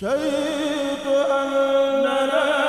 شهدت أن ربنا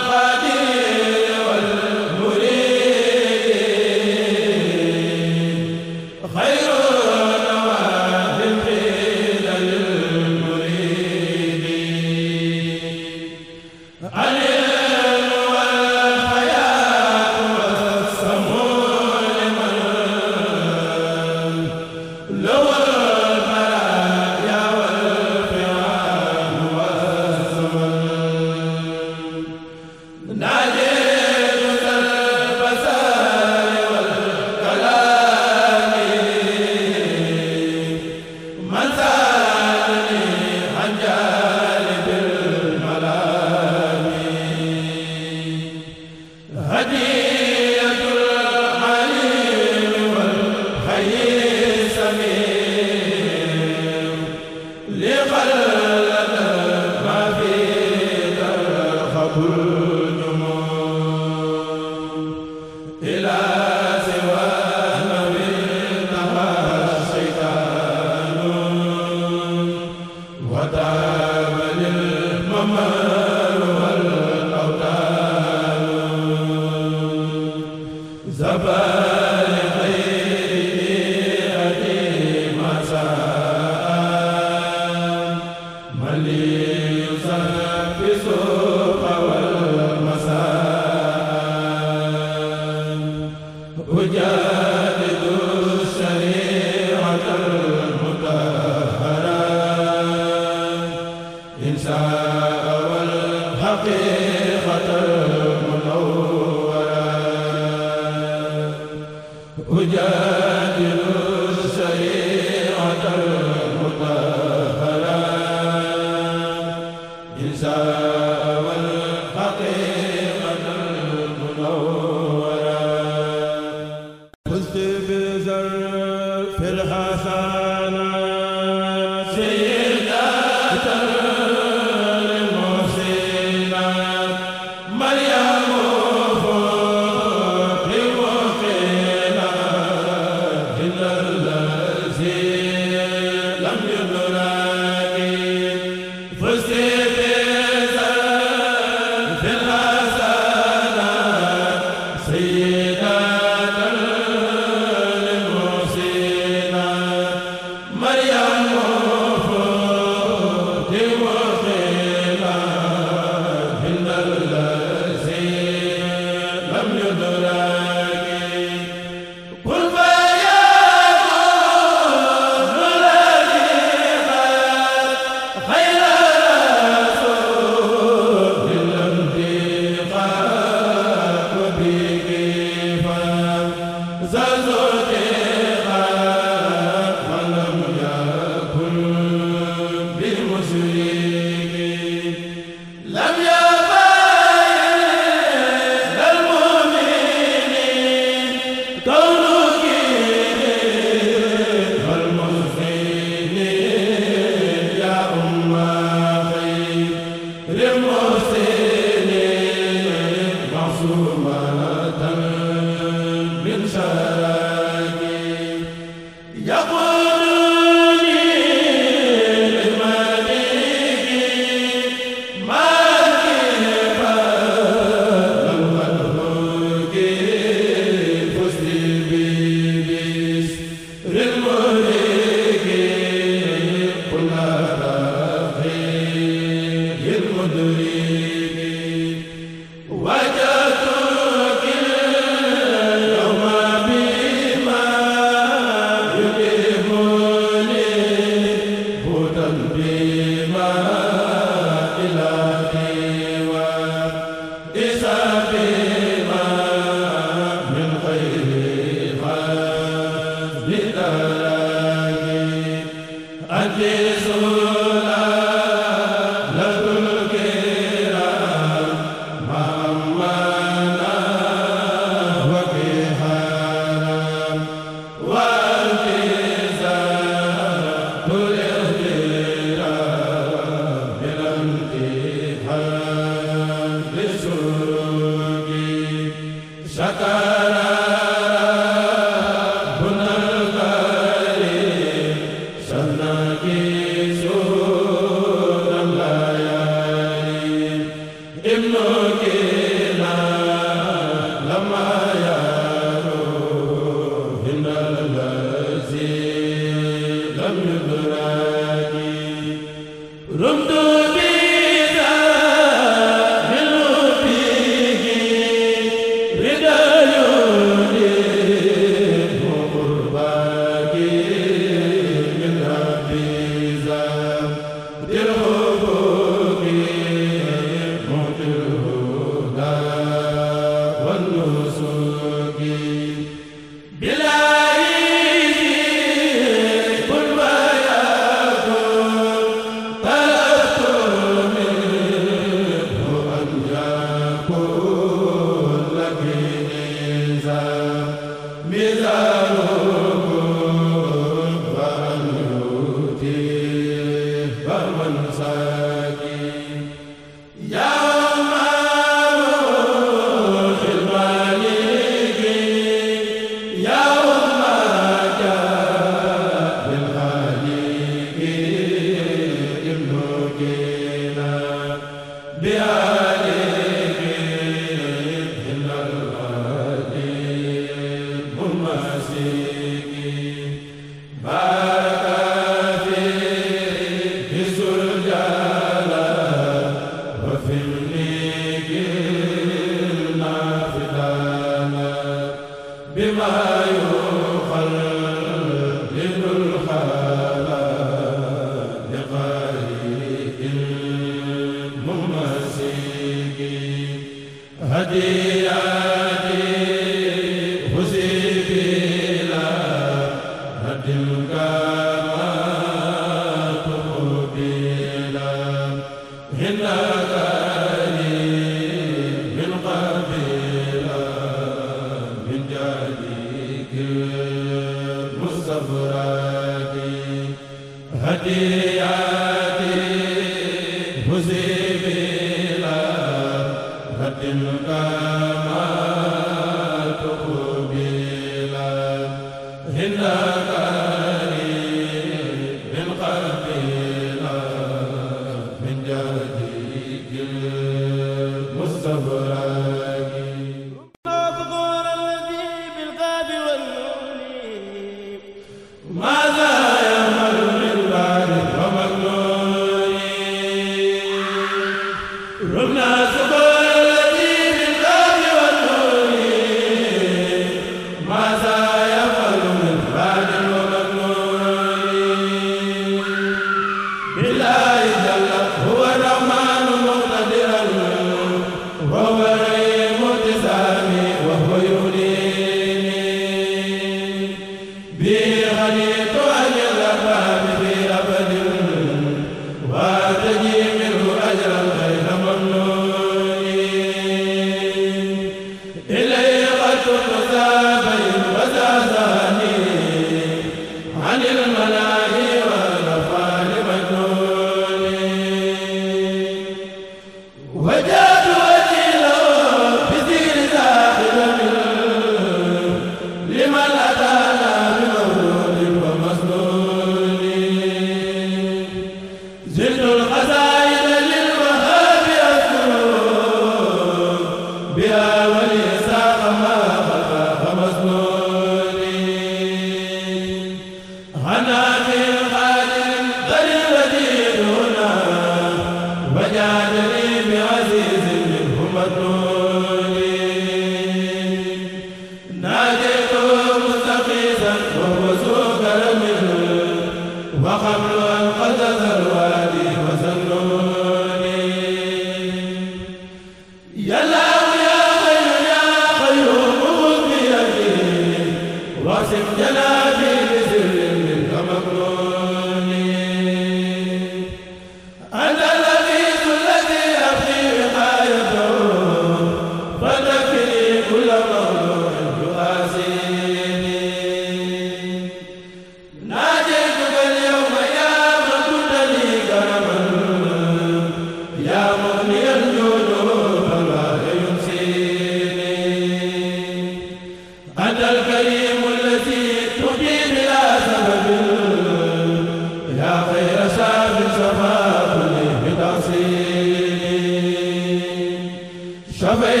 sabay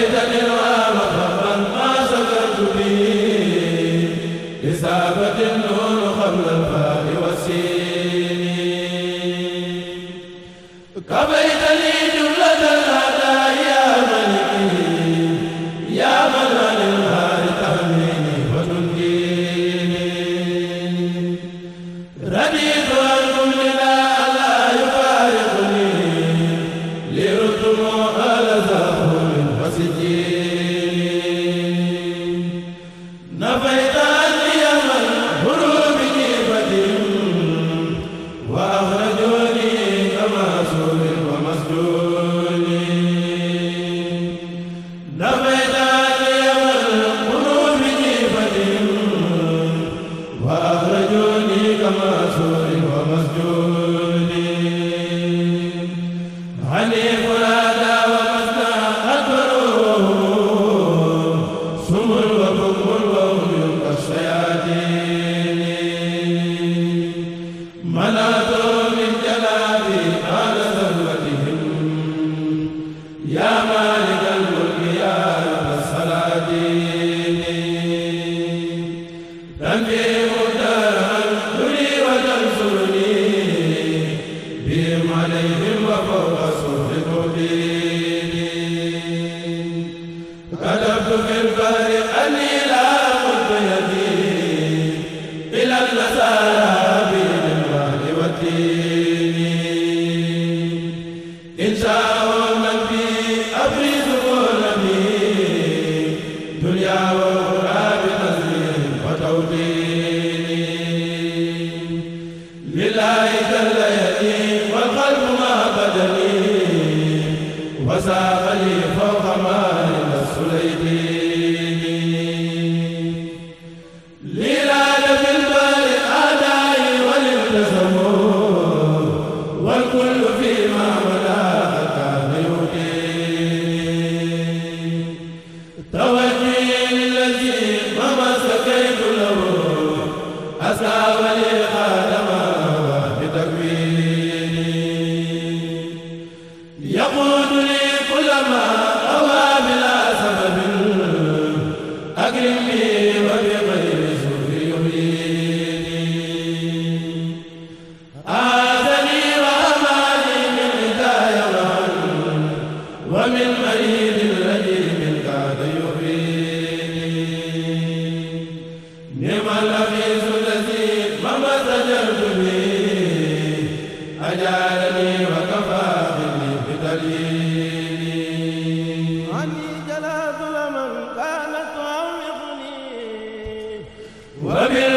الفارق إلى Amém.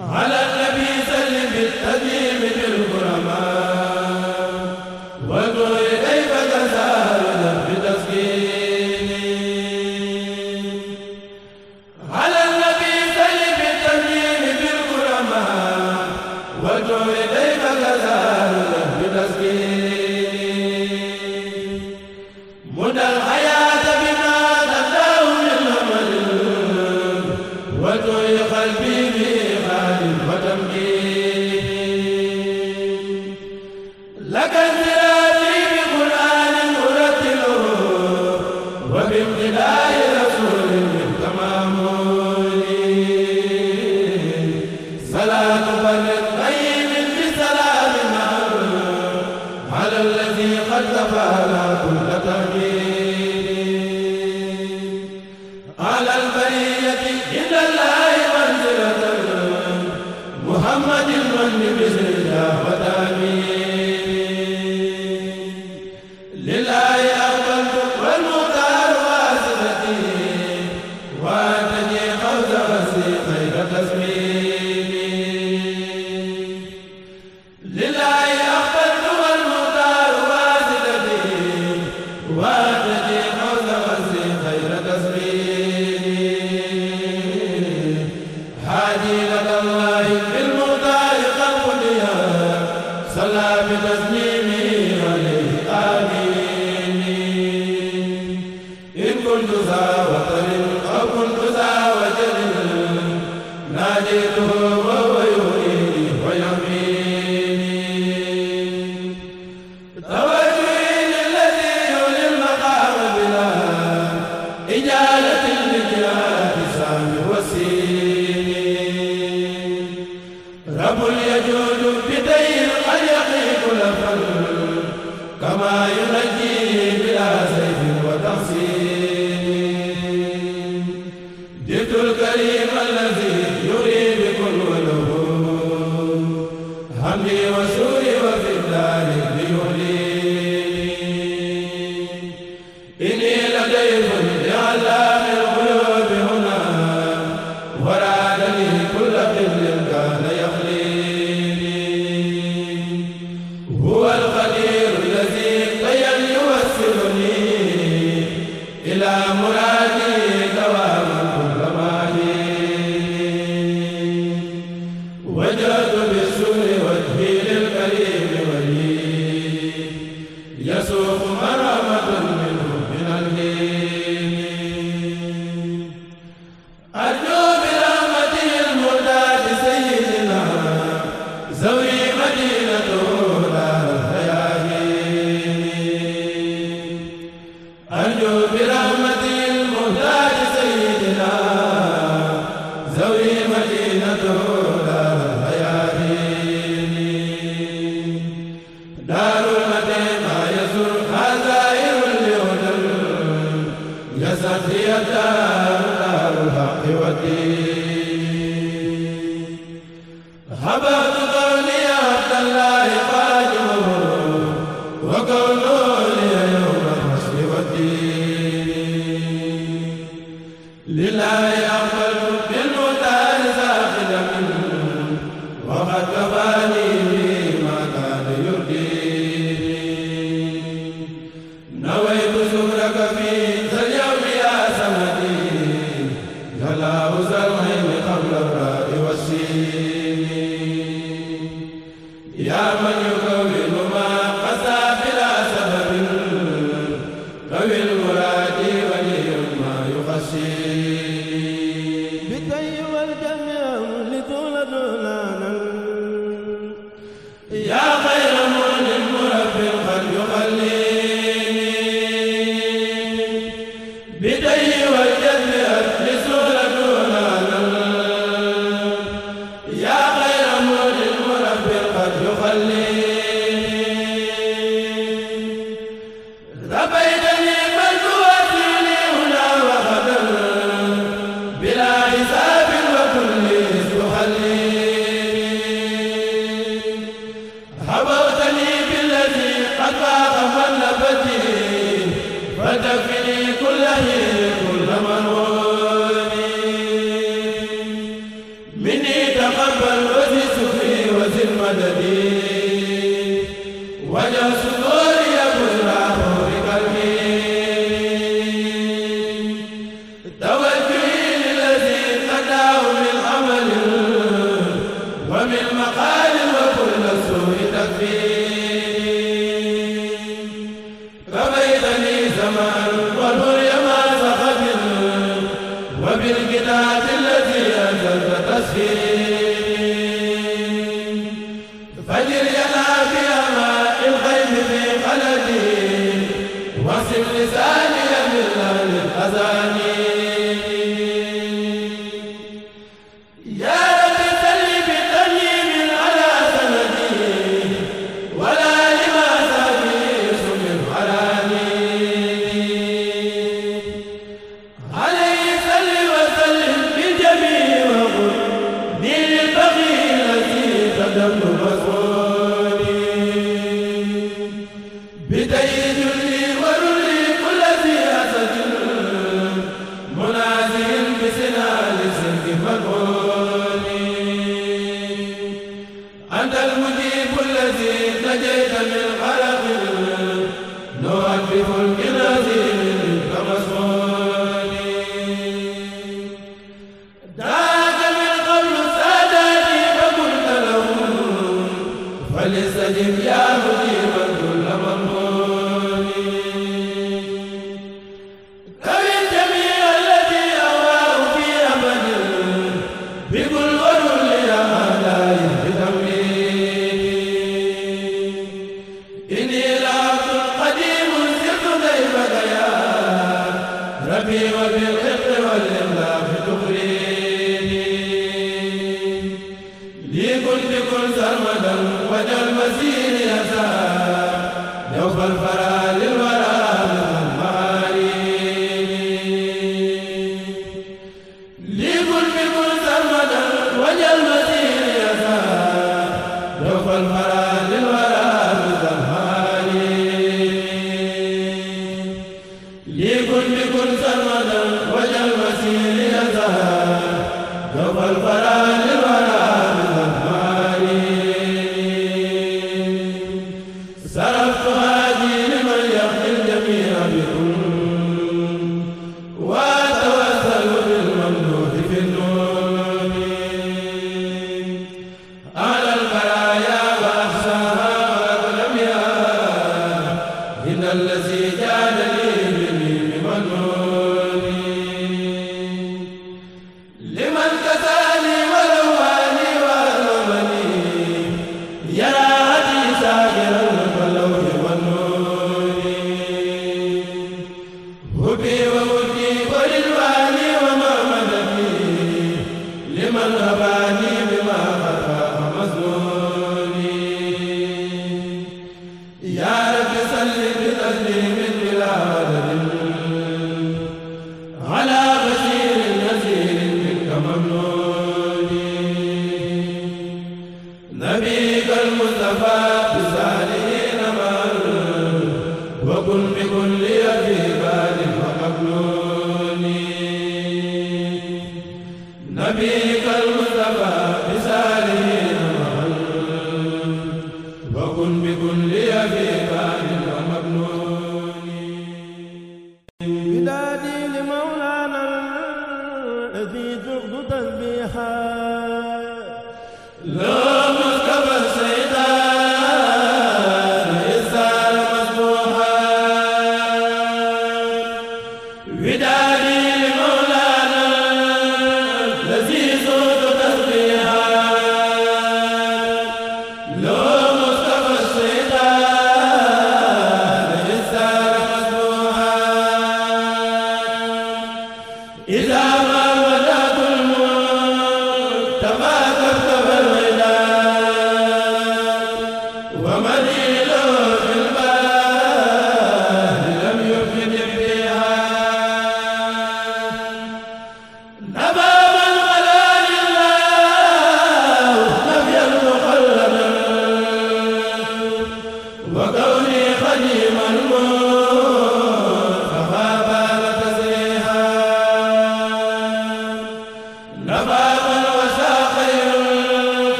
على ولا بدعة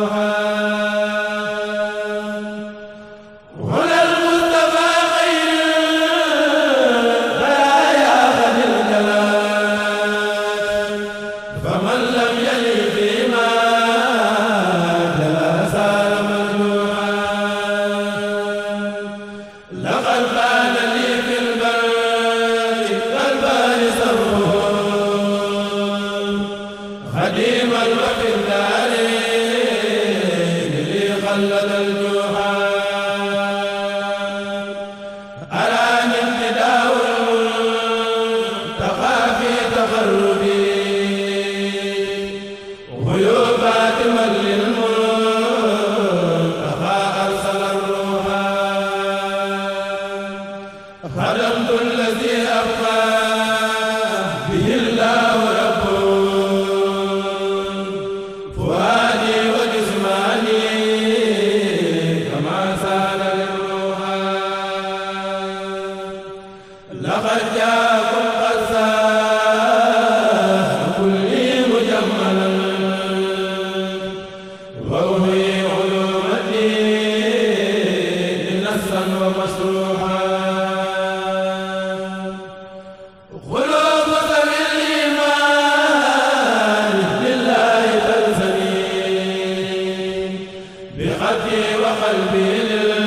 Allahu وقلبي لله